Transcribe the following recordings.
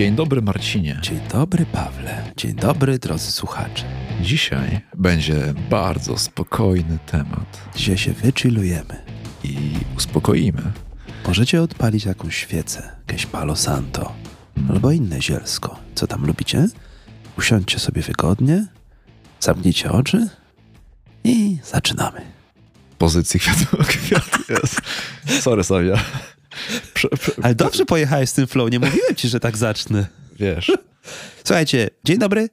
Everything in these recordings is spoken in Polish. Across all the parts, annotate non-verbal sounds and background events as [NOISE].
Dzień dobry, Marcinie. Dzień dobry, Pawle. Dzień dobry, drodzy słuchacze. Dzisiaj będzie bardzo spokojny temat Dzisiaj się wychillujemy. i uspokoimy. Możecie odpalić jakąś świecę, jakieś palo santo albo inne zielsko. Co tam lubicie? Usiądźcie sobie wygodnie, zamknijcie oczy i zaczynamy. Pozycji kwiatu. [LAUGHS] kwiat jest. Sorry, Sawia. Ale dobrze pojechałeś z tym flow, nie mówiłem ci, że tak zacznę. Wiesz. [LAUGHS] Słuchajcie, dzień dobry.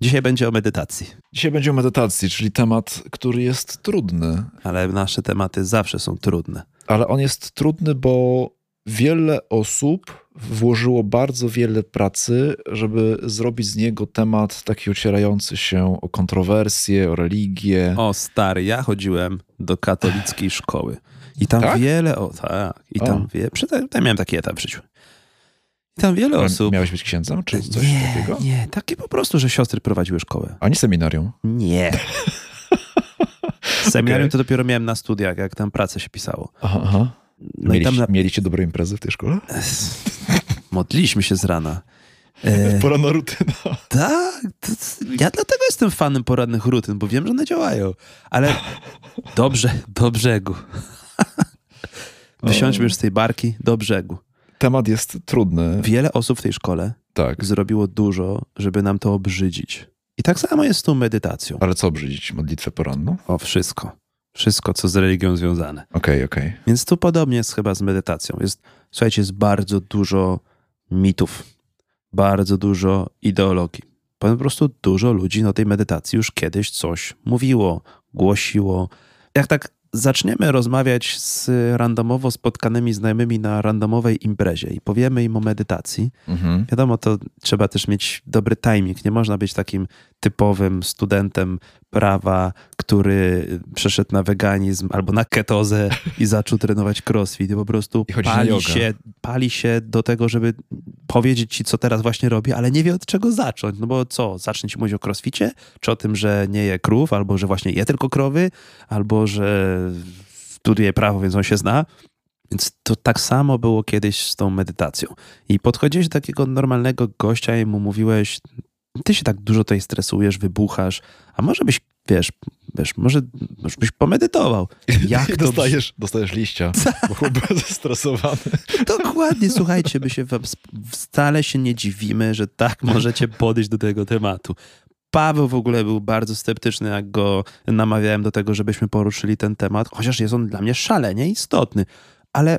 Dzisiaj będzie o medytacji. Dzisiaj będzie o medytacji, czyli temat, który jest trudny, Ale nasze tematy zawsze są trudne. ale on jest trudny, bo wiele osób włożyło bardzo wiele pracy, żeby zrobić z niego temat taki ocierający się o kontrowersje, o religię. O stary, ja chodziłem do katolickiej szkoły. I tam Tak? wiele, o tak, i tam O. wie, przy miałem taki etap w życiu. I tam wiele osób... Miałeś być księdzem, czy coś nie, takiego? nie, takie po prostu, że siostry prowadziły szkołę. Ani seminarium. Nie. [LAUGHS] Seminarium Okej. to dopiero miałem na studiach, jak tam pracę się pisało. Aha, aha. No i Mieliście, tam na... mieliście dobre imprezy w tej szkole? modliliśmy się z rana. [LAUGHS] E, Poranna rutyna. tak, to, ja dlatego jestem fanem porannych rutyn, bo wiem, że one działają. Ale [LAUGHS] dobrze, do brzegu. [LAUGHS] Wysiądźmy już z tej barki do brzegu. Temat jest trudny. Wiele osób w tej szkole Tak. zrobiło dużo, żeby nam to obrzydzić. I tak samo jest z tą medytacją. Ale co obrzydzić? Modlitwę poranną? O, wszystko. Wszystko, co z religią związane. Okej, okej. Więc tu podobnie jest chyba z medytacją. Jest, słuchajcie, jest bardzo dużo mitów, bardzo dużo ideologii. Po prostu dużo ludzi na tej medytacji już kiedyś coś mówiło, głosiło. Jak tak zaczniemy rozmawiać z randomowo spotkanymi znajomymi na randomowej imprezie i powiemy im o medytacji, Mhm. Wiadomo, to trzeba też mieć dobry timing. Nie można być takim typowym studentem prawa, który przeszedł na weganizm albo na ketozę i zaczął trenować crossfit. I po prostu I pali się, pali się do tego, żeby powiedzieć ci, co teraz właśnie robi, ale nie wie od czego zacząć. No bo co, zacznie ci mówić o crossficie? Czy o tym, że nie je krów, albo że właśnie je tylko krowy, albo że studiuje prawo, więc on się zna. Więc to tak samo było kiedyś z tą medytacją. I podchodziłeś do takiego normalnego gościa i mu mówiłeś, ty się tak dużo tutaj stresujesz, wybuchasz, a może byś, wiesz, wiesz może, może byś pomedytował. [LAUGHS] Jak to dostajesz, dostajesz liścia, bo [LAUGHS] chłop był zestresowany. Dokładnie, słuchajcie, my się wam wcale się nie dziwimy, że tak możecie podejść do tego tematu. Paweł w ogóle był bardzo sceptyczny, jak go namawiałem do tego, żebyśmy poruszyli ten temat, chociaż jest on dla mnie szalenie istotny. Ale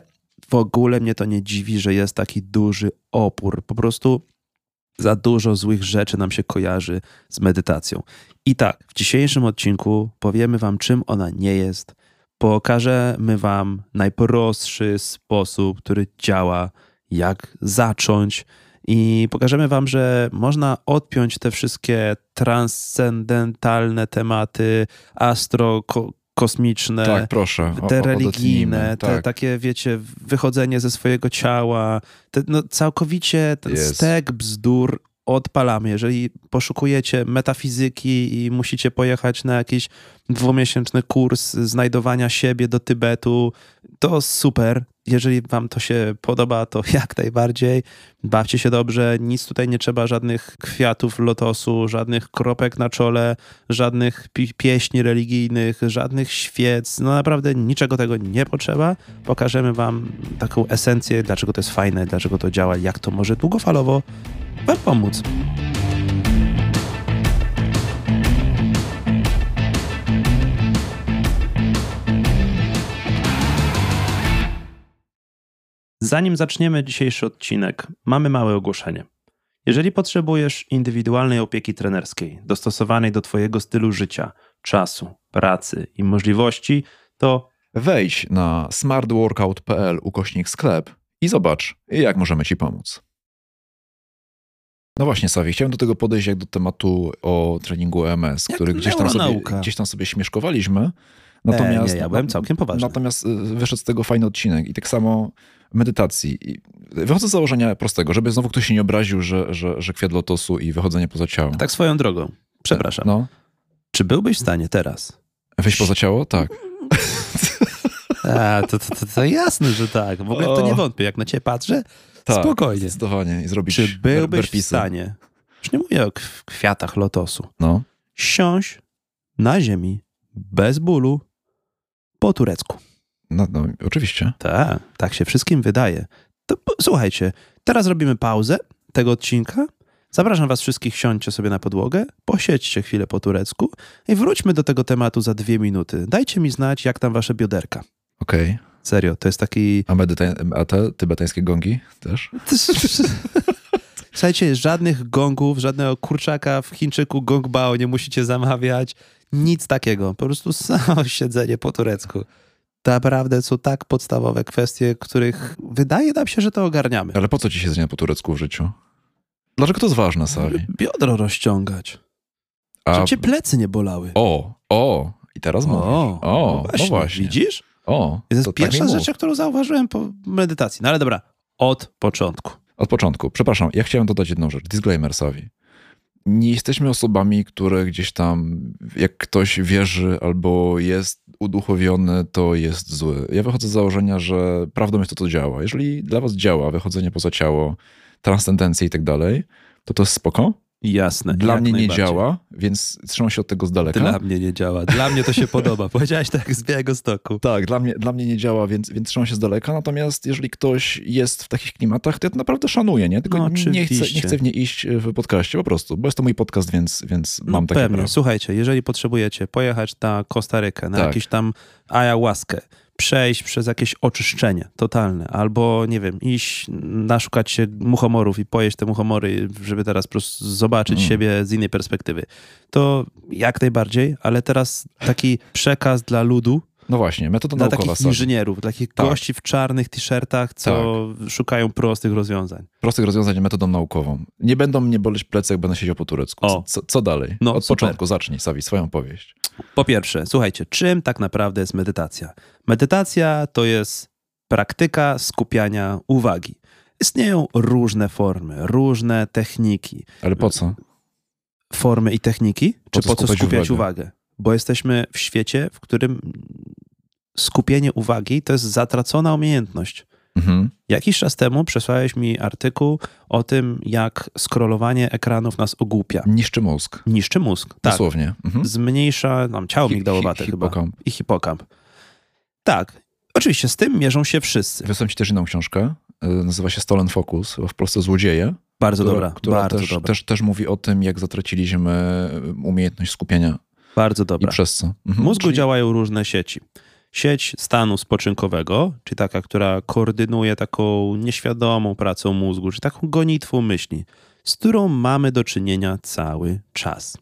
w ogóle mnie to nie dziwi, że jest taki duży opór. Po prostu za dużo złych rzeczy nam się kojarzy z medytacją. I tak, w dzisiejszym odcinku powiemy Wam, czym ona nie jest. Pokażemy Wam najprostszy sposób, który działa, jak zacząć. I pokażemy Wam, że można odpiąć te wszystkie transcendentalne tematy, astro-kosmiczne, Tak, proszę. o- te religijne, odetnijmy. te Tak. takie, wiecie, wychodzenie ze swojego ciała, te, no, całkowicie ten Jest. stek bzdur odpalamy. Jeżeli poszukujecie metafizyki i musicie pojechać na jakiś dwumiesięczny kurs znajdowania siebie do Tybetu, to super. Jeżeli wam to się podoba, to [LAUGHS] jak najbardziej. Bawcie się dobrze, nic tutaj nie trzeba, żadnych kwiatów lotosu, żadnych kropek na czole, żadnych pi- pieśni religijnych, żadnych świec. No naprawdę niczego tego nie potrzeba. Pokażemy wam taką esencję, dlaczego to jest fajne, dlaczego to działa, jak to może długofalowo wam pomóc. Zanim zaczniemy dzisiejszy odcinek, mamy małe ogłoszenie. Jeżeli potrzebujesz indywidualnej opieki trenerskiej, dostosowanej do Twojego stylu życia, czasu, pracy i możliwości, to Wejdź na smartworkout.pl ukośnik sklep i zobacz, jak możemy Ci pomóc. No właśnie, Sawi, chciałem do tego podejść jak do tematu o treningu EMS, Jak który gdzieś tam, sobie, gdzieś tam sobie śmieszkowaliśmy. Natomiast, nie, ja byłem całkiem poważny. Natomiast y, wyszedł z tego fajny odcinek i tak samo medytacji. I wychodzę z założenia prostego, żeby znowu ktoś się nie obraził, że, że, że kwiat lotosu i wychodzenie poza ciało. tak swoją drogą, przepraszam. No, Czy byłbyś w stanie teraz? wyjść poza ciało? Tak. A, to, to, to, to jasne, że tak. W ogóle w to nie O. wątpię. Jak na ciebie patrzę, Tak, Spokojnie. Zdecydowanie. I zrobić Czy byłbyś w stanie, już nie mówię o kwiatach lotosu, No. siąść na ziemi, bez bólu, po turecku? No, no, oczywiście. Tak, tak się wszystkim wydaje. To słuchajcie, teraz robimy pauzę tego odcinka. Zapraszam was wszystkich, siądźcie sobie na podłogę, posiedźcie chwilę po turecku i wróćmy do tego tematu za dwie minuty. Dajcie mi znać, jak tam wasze bioderka. Okej. Serio, to jest taki... A, medyta- a te tybetańskie gongi też? [LAUGHS] Słuchajcie, żadnych gongów, żadnego kurczaka w Chińczyku gong bao nie musicie zamawiać. Nic takiego. Po prostu samo siedzenie po turecku. Naprawdę są tak podstawowe kwestie, których wydaje nam się, że to ogarniamy. Ale po co ci siedzenie po turecku w życiu? Dlaczego to jest ważne, Savi? Biodro rozciągać. A, Żeby cię plecy nie bolały. o, o, i teraz mówisz. o, O, no no właśnie. Widzisz? O, To jest tak pierwsza mów. rzecz, którą zauważyłem po medytacji. No ale dobra, od początku. Od początku. Przepraszam, ja chciałem dodać jedną rzecz. Disclaimer, Savi. Nie jesteśmy osobami, które gdzieś tam, jak ktoś wierzy albo jest uduchowiony, to jest zły. Ja wychodzę z założenia, że prawdą jest to, co działa. Jeżeli dla was działa wychodzenie poza ciało, transcendencja i tak dalej, to to jest spoko. Jasne. Dla mnie nie działa, więc trzymam się od tego z daleka. Dla mnie nie działa. Dla mnie to się podoba. [LAUGHS] Powiedziałeś tak z białego stoku. Tak, dla mnie, dla mnie nie działa, więc, więc trzymam się z daleka. Natomiast jeżeli ktoś jest w takich klimatach, to ja to naprawdę szanuję, nie? Tylko No, nie, chcę, nie chcę w nie iść w podcaście po prostu, bo jest to mój podcast, więc, więc No mam takie pewnie. prawo. Słuchajcie, jeżeli potrzebujecie pojechać na Kostarykę, na Tak. jakieś tam ayahuaskę, przejść przez jakieś oczyszczenie totalne, albo nie wiem, iść, naszukać się muchomorów i pojeść te muchomory, żeby teraz po prostu zobaczyć Mm. siebie z innej perspektywy, to jak najbardziej, ale teraz taki przekaz dla ludu, No właśnie, metoda dla naukowa, takich Sari. inżynierów, dla takich Tak. gości w czarnych t-shirtach, co szukają prostych rozwiązań. Prostych rozwiązań metodą naukową. Nie będą mnie boleć plecy, jak będę siedział po turecku. Co, co dalej? No, Od super. początku zacznij, Sawi, swoją powieść. Po pierwsze, słuchajcie, czym tak naprawdę jest medytacja? Medytacja to jest praktyka skupiania uwagi. Istnieją różne formy, różne techniki. Ale po co? Formy i techniki? Czy co po co skupiać skupiać uwagę? uwagę? Bo jesteśmy w świecie, w którym skupienie uwagi to jest zatracona umiejętność. Mhm. Jakiś czas temu przesłałeś mi artykuł o tym, jak scrollowanie ekranów nas ogłupia. Niszczy mózg. Niszczy mózg. Tak. Dosłownie. Mhm. Zmniejsza nam ciało Hi- migdałowate hi- chyba. I hipokamp. Tak. Oczywiście z tym mierzą się wszyscy. Wysłałem ci też inną książkę. y, Nazywa się Stolen Focus, w Polsce Złodzieje. Bardzo która, dobra, która bardzo też, dobra. też, też mówi o tym, jak zatraciliśmy umiejętność skupienia Bardzo i dobra. przez co. Mhm. mózgu Czyli- działają różne sieci. Sieć stanu spoczynkowego, czyli taka, która koordynuje taką nieświadomą pracą mózgu, czy taką gonitwą myśli, z którą mamy do czynienia cały czas.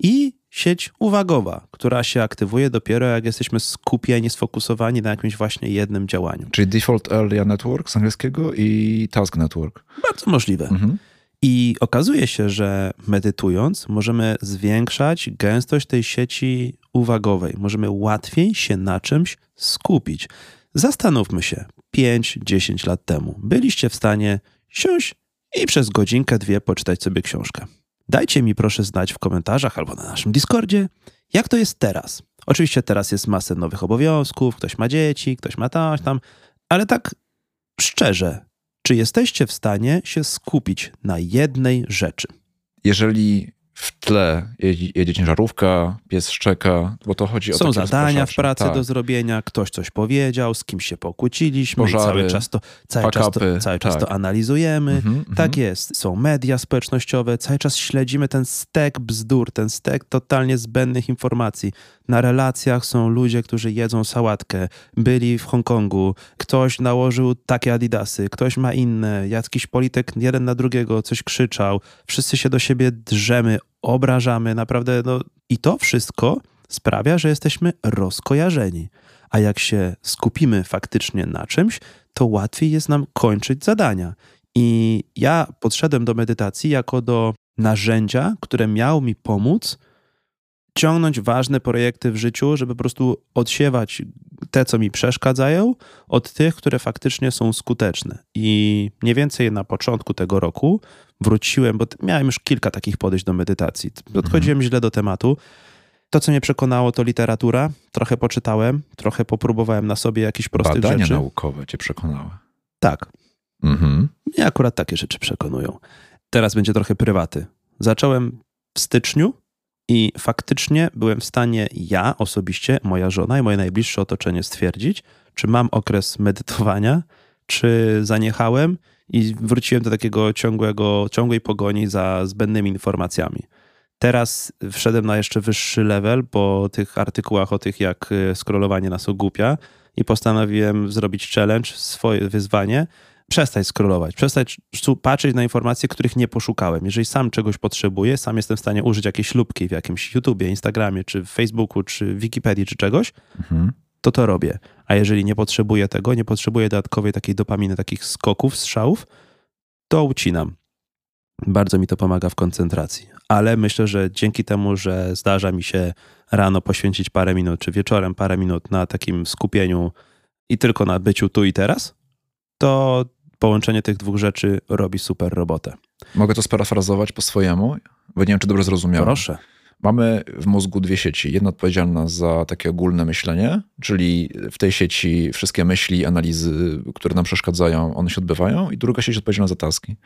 I sieć uwagowa, która się aktywuje dopiero jak jesteśmy skupieni, sfokusowani na jakimś właśnie jednym działaniu. Czyli Default Area Network z angielskiego i Task Network. Bardzo możliwe. Mhm. I okazuje się, że medytując możemy zwiększać gęstość tej sieci uwagowej. Możemy łatwiej się na czymś skupić. Zastanówmy się, 5-10 lat temu byliście w stanie siąść i przez godzinkę, dwie poczytać sobie książkę. Dajcie mi proszę znać w komentarzach albo na naszym Discordzie, jak to jest teraz. Oczywiście teraz jest masę nowych obowiązków, ktoś ma dzieci, ktoś ma coś tam, ale tak szczerze, czy jesteście w stanie się skupić na jednej rzeczy? Jeżeli w tle jedzie, jedzie ciężarówka, pies szczeka, bo to chodzi o Są zadania w pracy tak. do zrobienia, ktoś coś powiedział, z kimś się pokłóciliśmy i Pożary, cały czas to, cały czas to, cały czas tak. to analizujemy. Mhm, mhm. Tak jest. Są media społecznościowe, cały czas śledzimy ten stek bzdur, ten stek totalnie zbędnych informacji. Na relacjach są ludzie, którzy jedzą sałatkę, byli w Hongkongu, ktoś nałożył takie adidasy, ktoś ma inne, jakiś polityk jeden na drugiego coś krzyczał, wszyscy się do siebie drzemy, obrażamy, naprawdę, no i to wszystko sprawia, że jesteśmy rozkojarzeni. A jak się skupimy faktycznie na czymś, to łatwiej jest nam kończyć zadania. I ja podszedłem do medytacji jako do narzędzia, które miało mi pomóc ciągnąć ważne projekty w życiu, żeby po prostu odsiewać te, co mi przeszkadzają, od tych, które faktycznie są skuteczne. I mniej więcej na początku tego roku wróciłem, bo miałem już kilka takich podejść do medytacji. Podchodziłem źle do tematu. To, co mnie przekonało, to literatura. Trochę poczytałem, trochę popróbowałem na sobie jakichś prostych Badania rzeczy. naukowe cię przekonały. Tak. Mhm. Mnie akurat takie rzeczy przekonują. Teraz będzie trochę prywaty. Zacząłem w styczniu i faktycznie byłem w stanie ja osobiście, moja żona i moje najbliższe otoczenie stwierdzić, czy mam okres medytowania, czy zaniechałem i wróciłem do takiego ciągłego, ciągłej pogoni za zbędnymi informacjami. Teraz wszedłem na jeszcze wyższy level po tych artykułach o tych, jak y, scrollowanie nas ogłupia i postanowiłem zrobić challenge, swoje wyzwanie, przestać scrollować, przestać patrzeć na informacje, których nie poszukałem. Jeżeli sam czegoś potrzebuję, sam jestem w stanie użyć jakiejś lubki w jakimś YouTubie, Instagramie, czy Facebooku, czy Wikipedii, czy czegoś, Mhm. to to robię. A jeżeli nie potrzebuję tego, nie potrzebuję dodatkowej takiej dopaminy, takich skoków, strzałów, to ucinam. Bardzo mi to pomaga w koncentracji. Ale myślę, że dzięki temu, że zdarza mi się rano poświęcić parę minut, czy wieczorem parę minut na takim skupieniu i tylko na byciu tu i teraz, to połączenie tych dwóch rzeczy robi super robotę. Mogę to sparafrazować po swojemu, bo nie wiem, czy dobrze zrozumiałem. Proszę. Mamy w mózgu dwie sieci. Jedna odpowiedzialna za takie ogólne myślenie, czyli w tej sieci wszystkie myśli, analizy, które nam przeszkadzają, one się odbywają, i druga sieć odpowiedzialna za taski.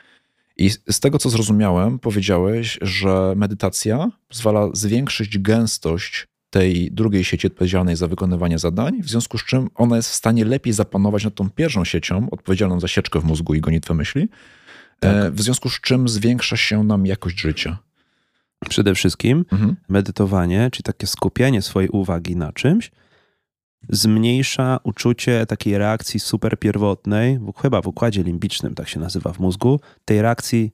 I z tego, co zrozumiałem, powiedziałeś, że medytacja pozwala zwiększyć gęstość tej drugiej sieci odpowiedzialnej za wykonywanie zadań, w związku z czym ona jest w stanie lepiej zapanować nad tą pierwszą siecią odpowiedzialną za sieczkę w mózgu i gonitwę myśli, e, w związku z czym zwiększa się nam jakość życia. Przede wszystkim Mhm. medytowanie, czyli takie skupienie swojej uwagi na czymś, zmniejsza uczucie takiej reakcji super pierwotnej, chyba w układzie limbicznym, tak się nazywa w mózgu, tej reakcji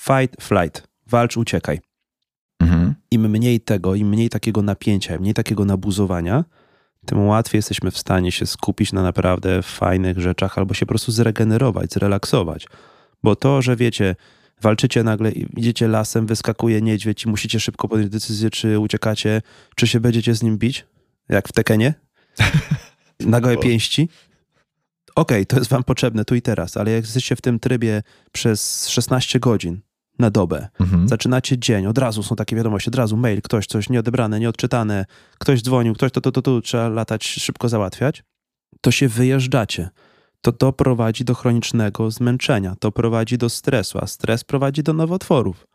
fight, flight, walcz, uciekaj. Mhm. Im mniej tego, im mniej takiego napięcia, im mniej takiego nabuzowania, tym łatwiej jesteśmy w stanie się skupić na naprawdę fajnych rzeczach albo się po prostu zregenerować, zrelaksować. Bo to, że wiecie, walczycie nagle, i idziecie lasem, wyskakuje niedźwiedź i musicie szybko podjąć decyzję, czy uciekacie, czy się będziecie z nim bić, jak w Tekenie, [LAUGHS] na gołe pięści. Okej, to jest wam potrzebne tu i teraz, ale jak jesteście w tym trybie przez 16 godzin na dobę, Mhm. Zaczynacie dzień, od razu są takie wiadomości, od razu mail, ktoś coś nieodebrane, nieodczytane, ktoś dzwonił, ktoś to, to, to, to, trzeba latać, szybko załatwiać, to się wyjeżdżacie. To to prowadzi do chronicznego zmęczenia, to prowadzi do stresu, a stres prowadzi do nowotworów.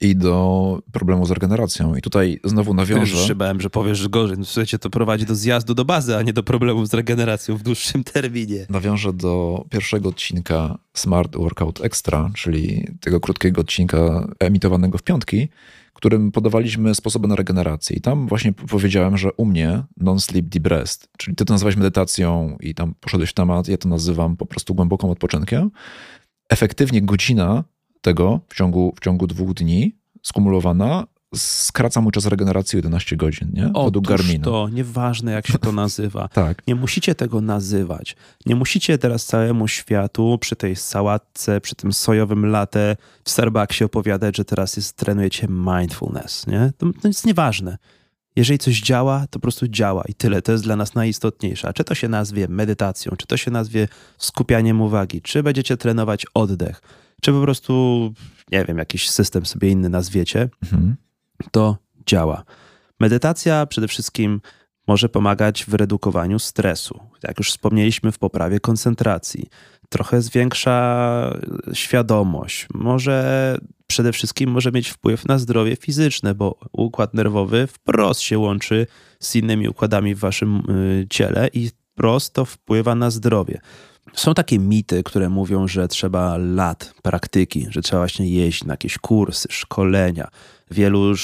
I do problemu z regeneracją. I tutaj znowu Już nawiążę. się bałem, że powiesz, że gorzej. No, słuchajcie, to prowadzi do zjazdu do bazy, a nie do problemów z regeneracją w dłuższym terminie. Nawiążę do pierwszego odcinka Smart Workout Extra, czyli tego krótkiego odcinka emitowanego w piątki, którym podawaliśmy sposoby na regenerację. I tam właśnie powiedziałem, że u mnie non-sleep deep rest, czyli ty to nazywałeś medytacją i tam poszedłeś w temat, ja to nazywam po prostu głęboką odpoczynkiem. Efektywnie godzina tego w ciągu, w ciągu dwóch dni skumulowana skraca mój czas regeneracji o 11 godzin, nie? Według Otóż Garmina. to, nieważne jak się to nazywa. [LAUGHS] Tak. Nie musicie tego nazywać. Nie musicie teraz całemu światu przy tej sałatce, przy tym sojowym latte w Starbucksie opowiadać, że teraz jest, trenujecie mindfulness. Nie? To, to jest nieważne. Jeżeli coś działa, to po prostu działa i tyle. To jest dla nas najistotniejsze. A czy to się nazwie medytacją, czy to się nazwie skupianiem uwagi, czy będziecie trenować oddech, czy po prostu, nie wiem, jakiś system sobie inny nazwiecie, Mhm. to działa. Medytacja przede wszystkim może pomagać w redukowaniu stresu. Jak już wspomnieliśmy, w poprawie koncentracji. Trochę zwiększa świadomość. Może przede wszystkim może mieć wpływ na zdrowie fizyczne, bo układ nerwowy wprost się łączy z innymi układami w waszym y, ciele i wprost to wpływa na zdrowie. Są takie mity, które mówią, że trzeba lat praktyki, że trzeba właśnie jeść na jakieś kursy, szkolenia. Wielu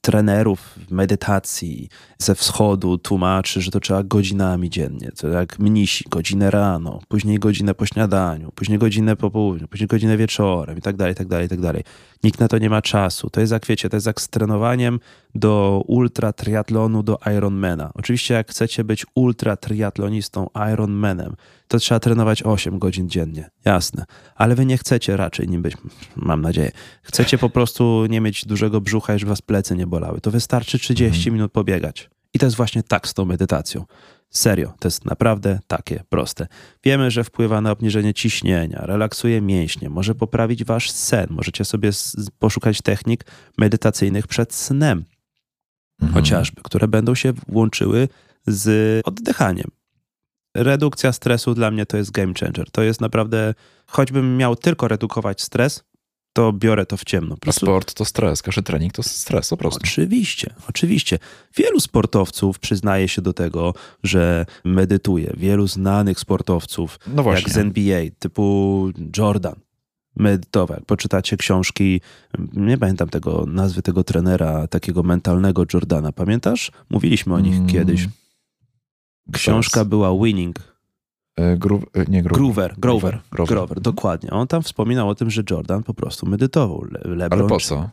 trenerów medytacji ze wschodu tłumaczy, że to trzeba godzinami dziennie. To jak mnisi, godzinę rano, później godzinę po śniadaniu, później godzinę po południu, później godzinę wieczorem i tak dalej, i tak dalej, i tak dalej. Nikt na to nie ma czasu. To jest jak wiecie, to jest jak z trenowaniem do ultra triatlonu, do Ironmana. Oczywiście jak chcecie być ultra triatlonistą, Ironmanem, to trzeba trenować 8 godzin dziennie. Jasne. Ale wy nie chcecie raczej nim być, mam nadzieję. Chcecie po prostu nie mieć dużego brzucha żeby was plecy nie bolały. To wystarczy 30 minut pobiegać. I to jest właśnie tak z tą medytacją. Serio, to jest naprawdę takie proste. Wiemy, że wpływa na obniżenie ciśnienia, relaksuje mięśnie, może poprawić wasz sen. Możecie sobie poszukać technik medytacyjnych przed snem, Mhm. chociażby, które będą się łączyły z oddychaniem. Redukcja stresu dla mnie to jest game changer. To jest naprawdę, choćbym miał tylko redukować stres, to biorę to w ciemno. A sport to stres, każdy trening to stres po prostu. Oczywiście, oczywiście. Wielu sportowców przyznaje się do tego, że medytuje. Wielu znanych sportowców, No właśnie. jak z NBA, typu Jordan, medytował. Poczytacie książki, nie pamiętam tego nazwy tego trenera, takiego mentalnego Jordana. Pamiętasz? Mówiliśmy o nich Mm, kiedyś. Książka była Winning. E, Gru, e, nie Groover, Grover, Grover. Grover, dokładnie. On tam wspominał o tym, że Jordan po prostu medytował. Le LeBron Ale po co?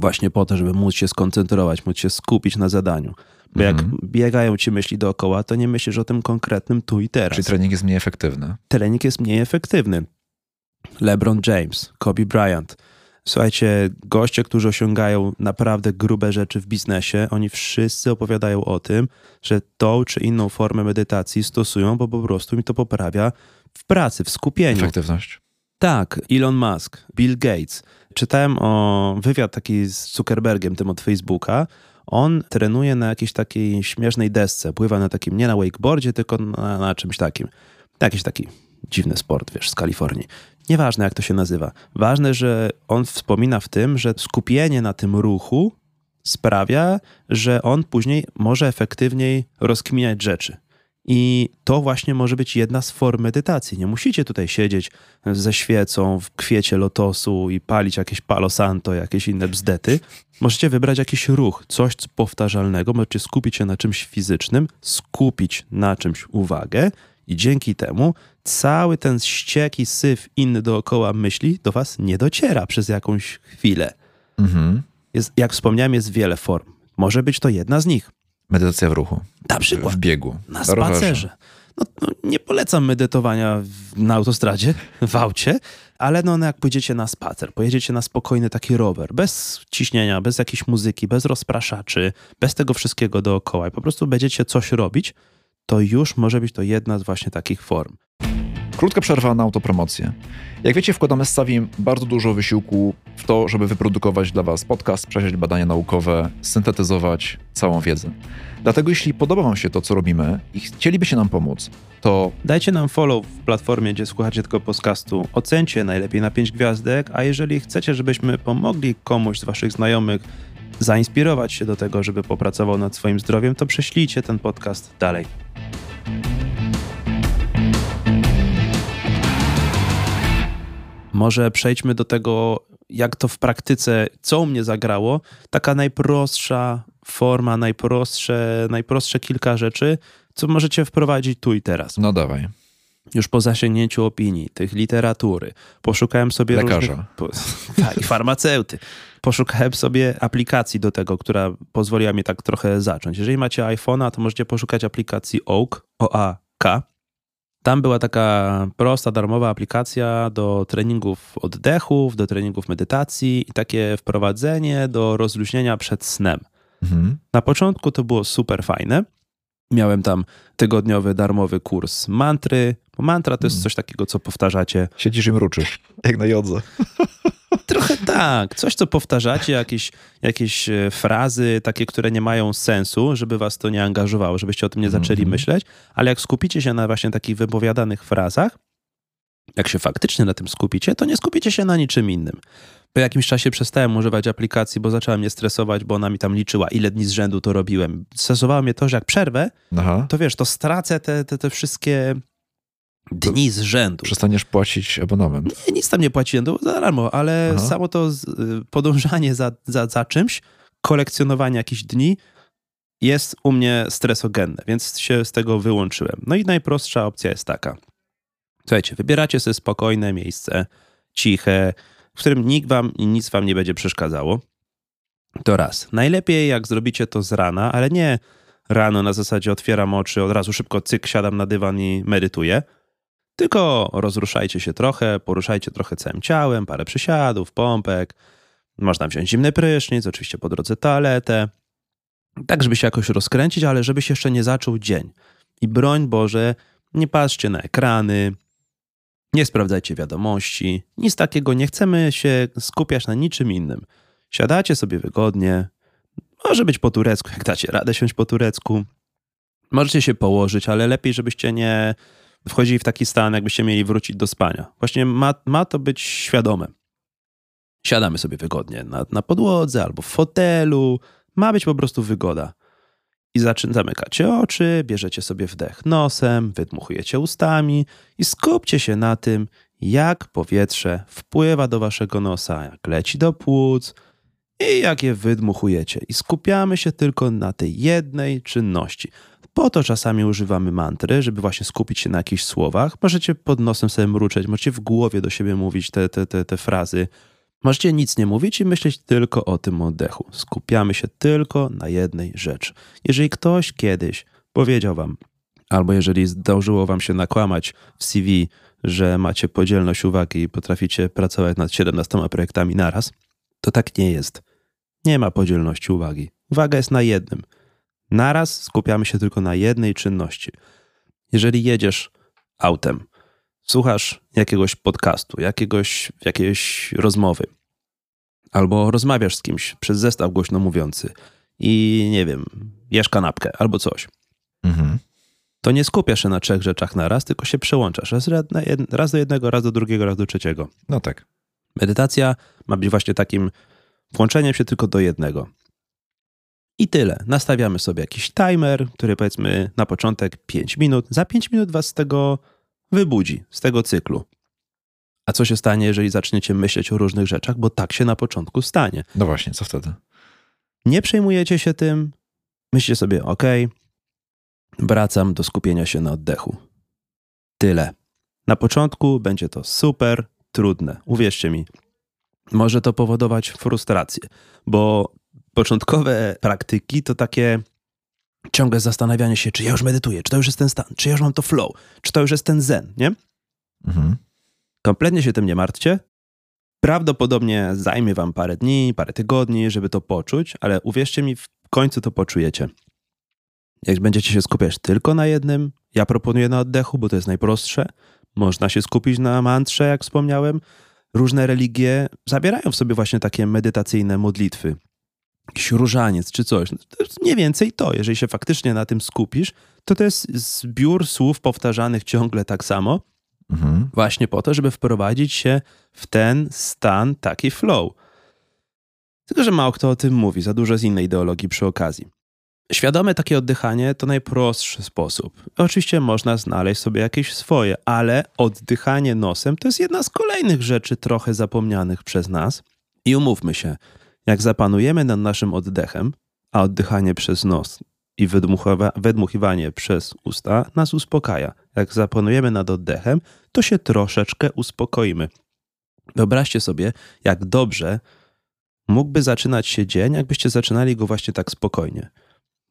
Właśnie po to, żeby móc się skoncentrować, móc się skupić na zadaniu. Bo jak Mhm. biegają ci myśli dookoła, to nie myślisz o tym konkretnym tu i teraz. Czyli trening jest mniej efektywny. Trening jest mniej efektywny. LeBron James, Kobe Bryant. Słuchajcie, goście, którzy osiągają naprawdę grube rzeczy w biznesie, oni wszyscy opowiadają o tym, że tą czy inną formę medytacji stosują, bo po prostu mi to poprawia w pracy, w skupieniu. Efektywność. Tak, Elon Musk, Bill Gates. Czytałem o wywiad taki z Zuckerbergiem, tym od Facebooka. On trenuje na jakiejś takiej śmiesznej desce. Pływa na takim, nie na wakeboardzie, tylko na, na czymś takim. Jakiś taki dziwny sport, wiesz, z Kalifornii. Nieważne, jak to się nazywa. Ważne, że on wspomina w tym, że skupienie na tym ruchu sprawia, że on później może efektywniej rozkminiać rzeczy. I to właśnie może być jedna z form medytacji. Nie musicie tutaj siedzieć ze świecą w kwiecie lotosu i palić jakieś palo santo, jakieś inne bzdety. Możecie wybrać jakiś ruch, coś powtarzalnego, możecie skupić się na czymś fizycznym, skupić na czymś uwagę i dzięki temu cały ten ściek i syf inny dookoła myśli do was nie dociera przez jakąś chwilę. Mhm. Jest, jak wspomniałem, jest wiele form. Może być to jedna z nich. Medytacja w ruchu. Na przykład W biegu. na spacerze. No, no, nie polecam medytowania w, na autostradzie, [LAUGHS] w aucie, ale no, no, jak pójdziecie na spacer, pojedziecie na spokojny taki rower, bez ciśnienia, bez jakiejś muzyki, bez rozpraszaczy, bez tego wszystkiego dookoła i po prostu będziecie coś robić, to już może być to jedna z właśnie takich form. Krótka przerwa na autopromocję. Jak wiecie, wkładamy z Savim bardzo dużo wysiłku w to, żeby wyprodukować dla Was podcast, przejrzeć badania naukowe, syntetyzować całą wiedzę. Dlatego jeśli podoba Wam się to, co robimy i chcielibyście nam pomóc, to Dajcie nam follow w platformie, gdzie słuchacie tego podcastu. Ocencie najlepiej na 5 gwiazdek, a jeżeli chcecie, żebyśmy pomogli komuś z waszych znajomych zainspirować się do tego, żeby popracował nad swoim zdrowiem, to prześlijcie ten podcast dalej. Może przejdźmy do tego, jak to w praktyce, co u mnie zagrało. Taka najprostsza forma, najprostsze, najprostsze kilka rzeczy, co możecie wprowadzić tu i teraz. no dawaj. Już po zasięgnięciu opinii, tych literatury, poszukałem sobie Lekarza. różnych... Po, [LAUGHS] tak, farmaceuty. Poszukałem sobie aplikacji do tego, która pozwoliła mi tak trochę zacząć. Jeżeli macie iPhone'a, to możecie poszukać aplikacji Oak, O-A-K. Tam była taka prosta, darmowa aplikacja do treningów oddechów, do treningów medytacji i takie wprowadzenie do rozluźnienia przed snem. Mhm. Na początku to było super fajne. Miałem tam tygodniowy darmowy kurs mantry. Bo Mantra to jest Mm. coś takiego, co powtarzacie. Siedzisz i mruczysz. [LAUGHS] Jak na jodze. [LAUGHS] Trochę tak, coś, co powtarzacie, jakieś, jakieś e, frazy, takie, które nie mają sensu, żeby was to nie angażowało, żebyście o tym nie zaczęli Mhm. myśleć, ale jak skupicie się na właśnie takich wypowiadanych frazach, jak się faktycznie na tym skupicie, to nie skupicie się na niczym innym. Po jakimś czasie przestałem używać aplikacji, bo zaczęła mnie stresować, bo ona mi tam liczyła, ile dni z rzędu to robiłem. Stresowało mnie to, że jak przerwę, Aha. to wiesz, to stracę te, te, te wszystkie dni z rzędu. Przestaniesz płacić abonament. Nie, nic tam nie płaciłem, to za darmo, ale Aha. samo to y, podążanie za, za, za czymś, kolekcjonowanie jakichś dni jest u mnie stresogenne, więc się z tego wyłączyłem. No i najprostsza opcja jest taka. Słuchajcie, wybieracie sobie spokojne miejsce, ciche, w którym nikt wam i nic wam nie będzie przeszkadzało. To raz. Najlepiej jak zrobicie to z rana, ale nie rano na zasadzie otwieram oczy, od razu szybko cyk, siadam na dywan i medytuję. Tylko rozruszajcie się trochę, poruszajcie trochę całym ciałem, parę przysiadów, pompek. Można wziąć zimny prysznic, oczywiście po drodze toaletę. Tak, żeby się jakoś rozkręcić, ale żeby się jeszcze nie zaczął dzień. I broń Boże, nie patrzcie na ekrany, nie sprawdzajcie wiadomości, nic takiego. Nie chcemy się skupiać na niczym innym. Siadacie sobie wygodnie, może być po turecku, jak dacie radę siąść po turecku. Możecie się położyć, ale lepiej, żebyście nie wchodzili w taki stan, jakbyście mieli wrócić do spania. Właśnie ma, ma to być świadome. Siadamy sobie wygodnie na, na podłodze albo w fotelu. Ma być po prostu wygoda. I zaczyn, zamykacie oczy, bierzecie sobie wdech nosem, wydmuchujecie ustami i skupcie się na tym, jak powietrze wpływa do waszego nosa, jak leci do płuc i jak je wydmuchujecie. I skupiamy się tylko na tej jednej czynności. Po to czasami używamy mantry, żeby właśnie skupić się na jakichś słowach. Możecie pod nosem sobie mruczeć, możecie w głowie do siebie mówić te, te, te, te frazy. Możecie nic nie mówić i myśleć tylko o tym oddechu. Skupiamy się tylko na jednej rzeczy. Jeżeli ktoś kiedyś powiedział wam, albo jeżeli zdążyło wam się nakłamać w CV, że macie podzielność uwagi i potraficie pracować nad 17 projektami naraz, to tak nie jest. Nie ma podzielności uwagi. Uwaga jest na jednym. Naraz skupiamy się tylko na jednej czynności. Jeżeli jedziesz autem, słuchasz jakiegoś podcastu, jakiegoś, jakiejś rozmowy, albo rozmawiasz z kimś przez zestaw głośno mówiący i nie wiem, jesz kanapkę albo coś, mhm. to nie skupiasz się na trzech rzeczach na raz, tylko się przełączasz raz, raz do jednego, raz do drugiego, raz do trzeciego. No tak. Medytacja ma być właśnie takim włączeniem się tylko do jednego. I tyle. Nastawiamy sobie jakiś timer, który powiedzmy na początek 5 minut. Za 5 minut was z tego wybudzi, z tego cyklu. A co się stanie, jeżeli zaczniecie myśleć o różnych rzeczach, bo tak się na początku stanie. No właśnie, co wtedy? Nie przejmujecie się tym, myślicie sobie, ok, wracam do skupienia się na oddechu. Tyle. Na początku będzie to super trudne. Uwierzcie mi, może to powodować frustrację, bo początkowe praktyki to takie ciągłe zastanawianie się, czy ja już medytuję, czy to już jest ten stan, czy ja już mam to flow, czy to już jest ten zen, nie? Mhm. Kompletnie się tym nie martwcie. Prawdopodobnie zajmie wam parę dni, parę tygodni, żeby to poczuć, ale uwierzcie mi, w końcu to poczujecie. Jak będziecie się skupiać tylko na jednym, ja proponuję na oddechu, bo to jest najprostsze. Można się skupić na mantrze, jak wspomniałem. Różne religie zabierają w sobie właśnie takie medytacyjne modlitwy. Jakiś różaniec czy coś. No, to jest mniej więcej to. Jeżeli się faktycznie na tym skupisz, to to jest zbiór słów powtarzanych ciągle tak samo, Mhm. Właśnie po to, żeby wprowadzić się w ten stan, taki flow. Tylko, że mało kto o tym mówi, za dużo z innej ideologii przy okazji. Świadome takie oddychanie to najprostszy sposób. Oczywiście można znaleźć sobie jakieś swoje, ale oddychanie nosem to jest jedna z kolejnych rzeczy trochę zapomnianych przez nas. I umówmy się, jak zapanujemy nad naszym oddechem, a oddychanie przez nos i wydmuchiwanie przez usta nas uspokaja. Jak zapanujemy nad oddechem, to się troszeczkę uspokoimy. Wyobraźcie sobie, jak dobrze mógłby zaczynać się dzień, jakbyście zaczynali go właśnie tak spokojnie.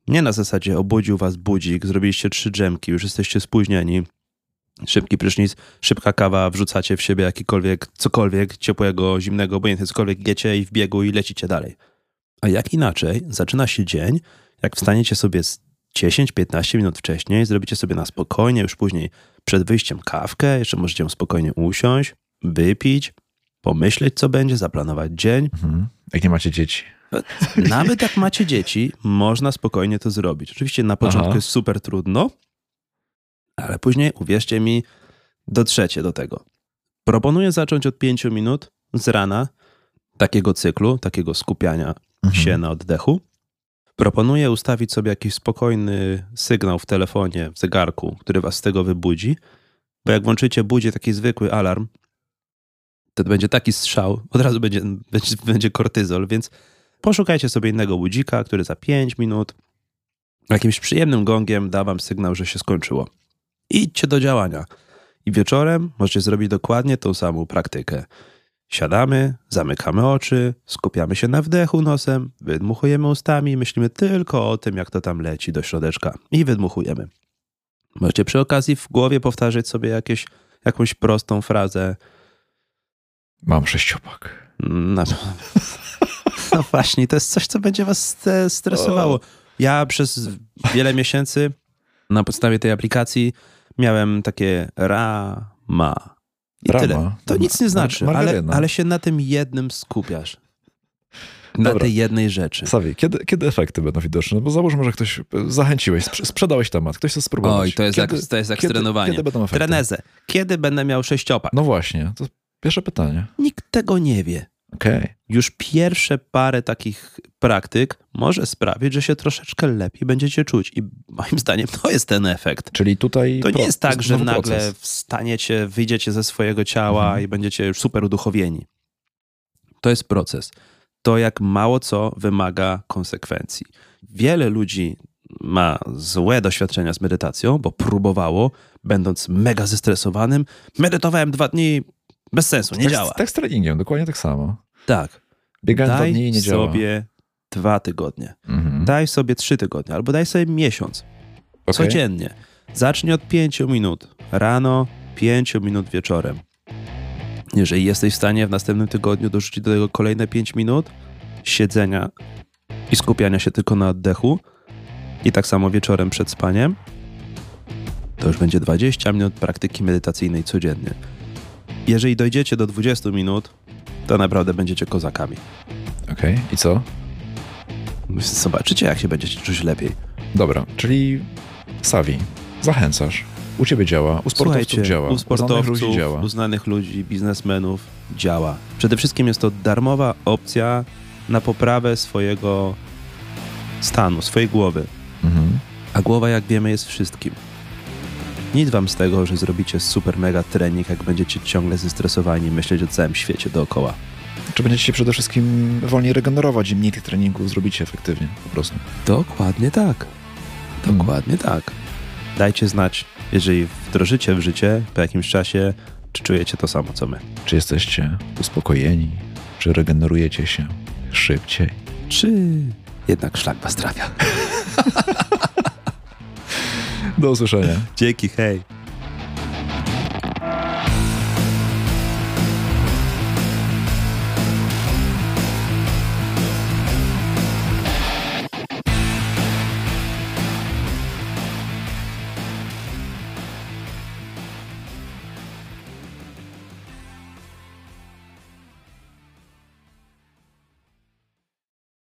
Nie na zasadzie obudził was budzik, zrobiliście trzy drzemki, już jesteście spóźnieni, szybki prysznic, szybka kawa, wrzucacie w siebie jakikolwiek, cokolwiek, ciepłego, zimnego, obojętnie cokolwiek, jecie i w biegu i lecicie dalej. A jak inaczej zaczyna się dzień, jak wstaniecie sobie z 10-15 minut wcześniej, zrobicie sobie na spokojnie, już później przed wyjściem kawkę, jeszcze możecie ją spokojnie usiąść, wypić, pomyśleć, co będzie, zaplanować dzień. Mhm. Jak nie macie dzieci. Nawet jak macie dzieci, można spokojnie to zrobić. Oczywiście na początku Aha. jest super trudno, ale później, uwierzcie mi, dotrzecie do tego. Proponuję zacząć od 5 minut z rana takiego cyklu, takiego skupiania mhm. się na oddechu. Proponuję ustawić sobie jakiś spokojny sygnał w telefonie, w zegarku, który was z tego wybudzi, bo jak włączycie budzi taki zwykły alarm, to będzie taki strzał, od razu będzie, będzie, będzie kortyzol, więc poszukajcie sobie innego budzika, który za 5 minut jakimś przyjemnym gongiem da wam sygnał, że się skończyło. Idźcie do działania. I wieczorem możecie zrobić dokładnie tą samą praktykę. Siadamy, zamykamy oczy, skupiamy się na wdechu nosem, wydmuchujemy ustami, myślimy tylko o tym, jak to tam leci do środeczka i wydmuchujemy. Możecie przy okazji w głowie powtarzać sobie jakieś, jakąś prostą frazę. Mam sześciopak. No, [LAUGHS] no właśnie, to jest coś, co będzie was stresowało. Ja przez wiele miesięcy na podstawie tej aplikacji miałem takie ra, ma, i tyle. To nic nie znaczy, ale, ale się na tym jednym skupiasz. Na Dobra. tej jednej rzeczy. Sawi, kiedy, kiedy efekty będą widoczne? No bo załóżmy, że ktoś zachęciłeś, sprze- sprzedałeś temat, ktoś chce spróbować. Oj, to jest, kiedy, jak, to jest jak kiedy, z trenowaniem. Kiedy będą efekty? Trenezę. Kiedy będę miał sześciopak? No właśnie, to pierwsze pytanie. Nikt tego nie wie. Okej. Już pierwsze parę takich praktyk może sprawić, że się troszeczkę lepiej będziecie czuć. I moim [LAUGHS] zdaniem to jest ten efekt. Czyli tutaj... To nie jest tak, że nagle proces. wstaniecie, wyjdziecie ze swojego ciała Mhm. i będziecie już super uduchowieni. To jest proces. To jak mało co wymaga konsekwencji. Wiele ludzi ma złe doświadczenia z medytacją, bo próbowało, będąc mega zestresowanym, medytowałem dwa dni, bez sensu, nie tak, działa. Tak z treningiem, dokładnie tak samo. Tak. Biegałem dwa Daj dni i nie działa. sobie dwa tygodnie. Mhm. Daj sobie trzy tygodnie, albo daj sobie miesiąc. Okej. Codziennie. Zacznij od pięciu minut rano, pięciu minut wieczorem. Jeżeli jesteś w stanie w następnym tygodniu dorzucić do tego kolejne pięć minut siedzenia i skupiania się tylko na oddechu i tak samo wieczorem przed spaniem, to już będzie 20 minut praktyki medytacyjnej codziennie. Jeżeli dojdziecie do 20 minut, to naprawdę będziecie kozakami. Okej, i co? Zobaczycie, jak się będziecie czuć lepiej. Dobra, czyli Savi, zachęcasz. U ciebie działa, u sportowców Słuchajcie, działa, u sportowców, ludzi działa. u znanych ludzi, biznesmenów działa. Przede wszystkim jest to darmowa opcja na poprawę swojego stanu, swojej głowy. Mhm. A głowa, jak wiemy, jest wszystkim. Nic wam z tego, że zrobicie super mega trening, jak będziecie ciągle zestresowani i myśleć o całym świecie dookoła. Czy będziecie się przede wszystkim wolniej regenerować i mniej tych treningów zrobicie efektywnie po prostu. Dokładnie tak. Dokładnie tak. Dajcie znać, jeżeli wdrożycie w życie po jakimś czasie, czy czujecie to samo, co my. Czy jesteście uspokojeni? Czy regenerujecie się szybciej? Czy jednak szlak was trafia? [LAUGHS] Do usłyszenia. Dzięki, hej.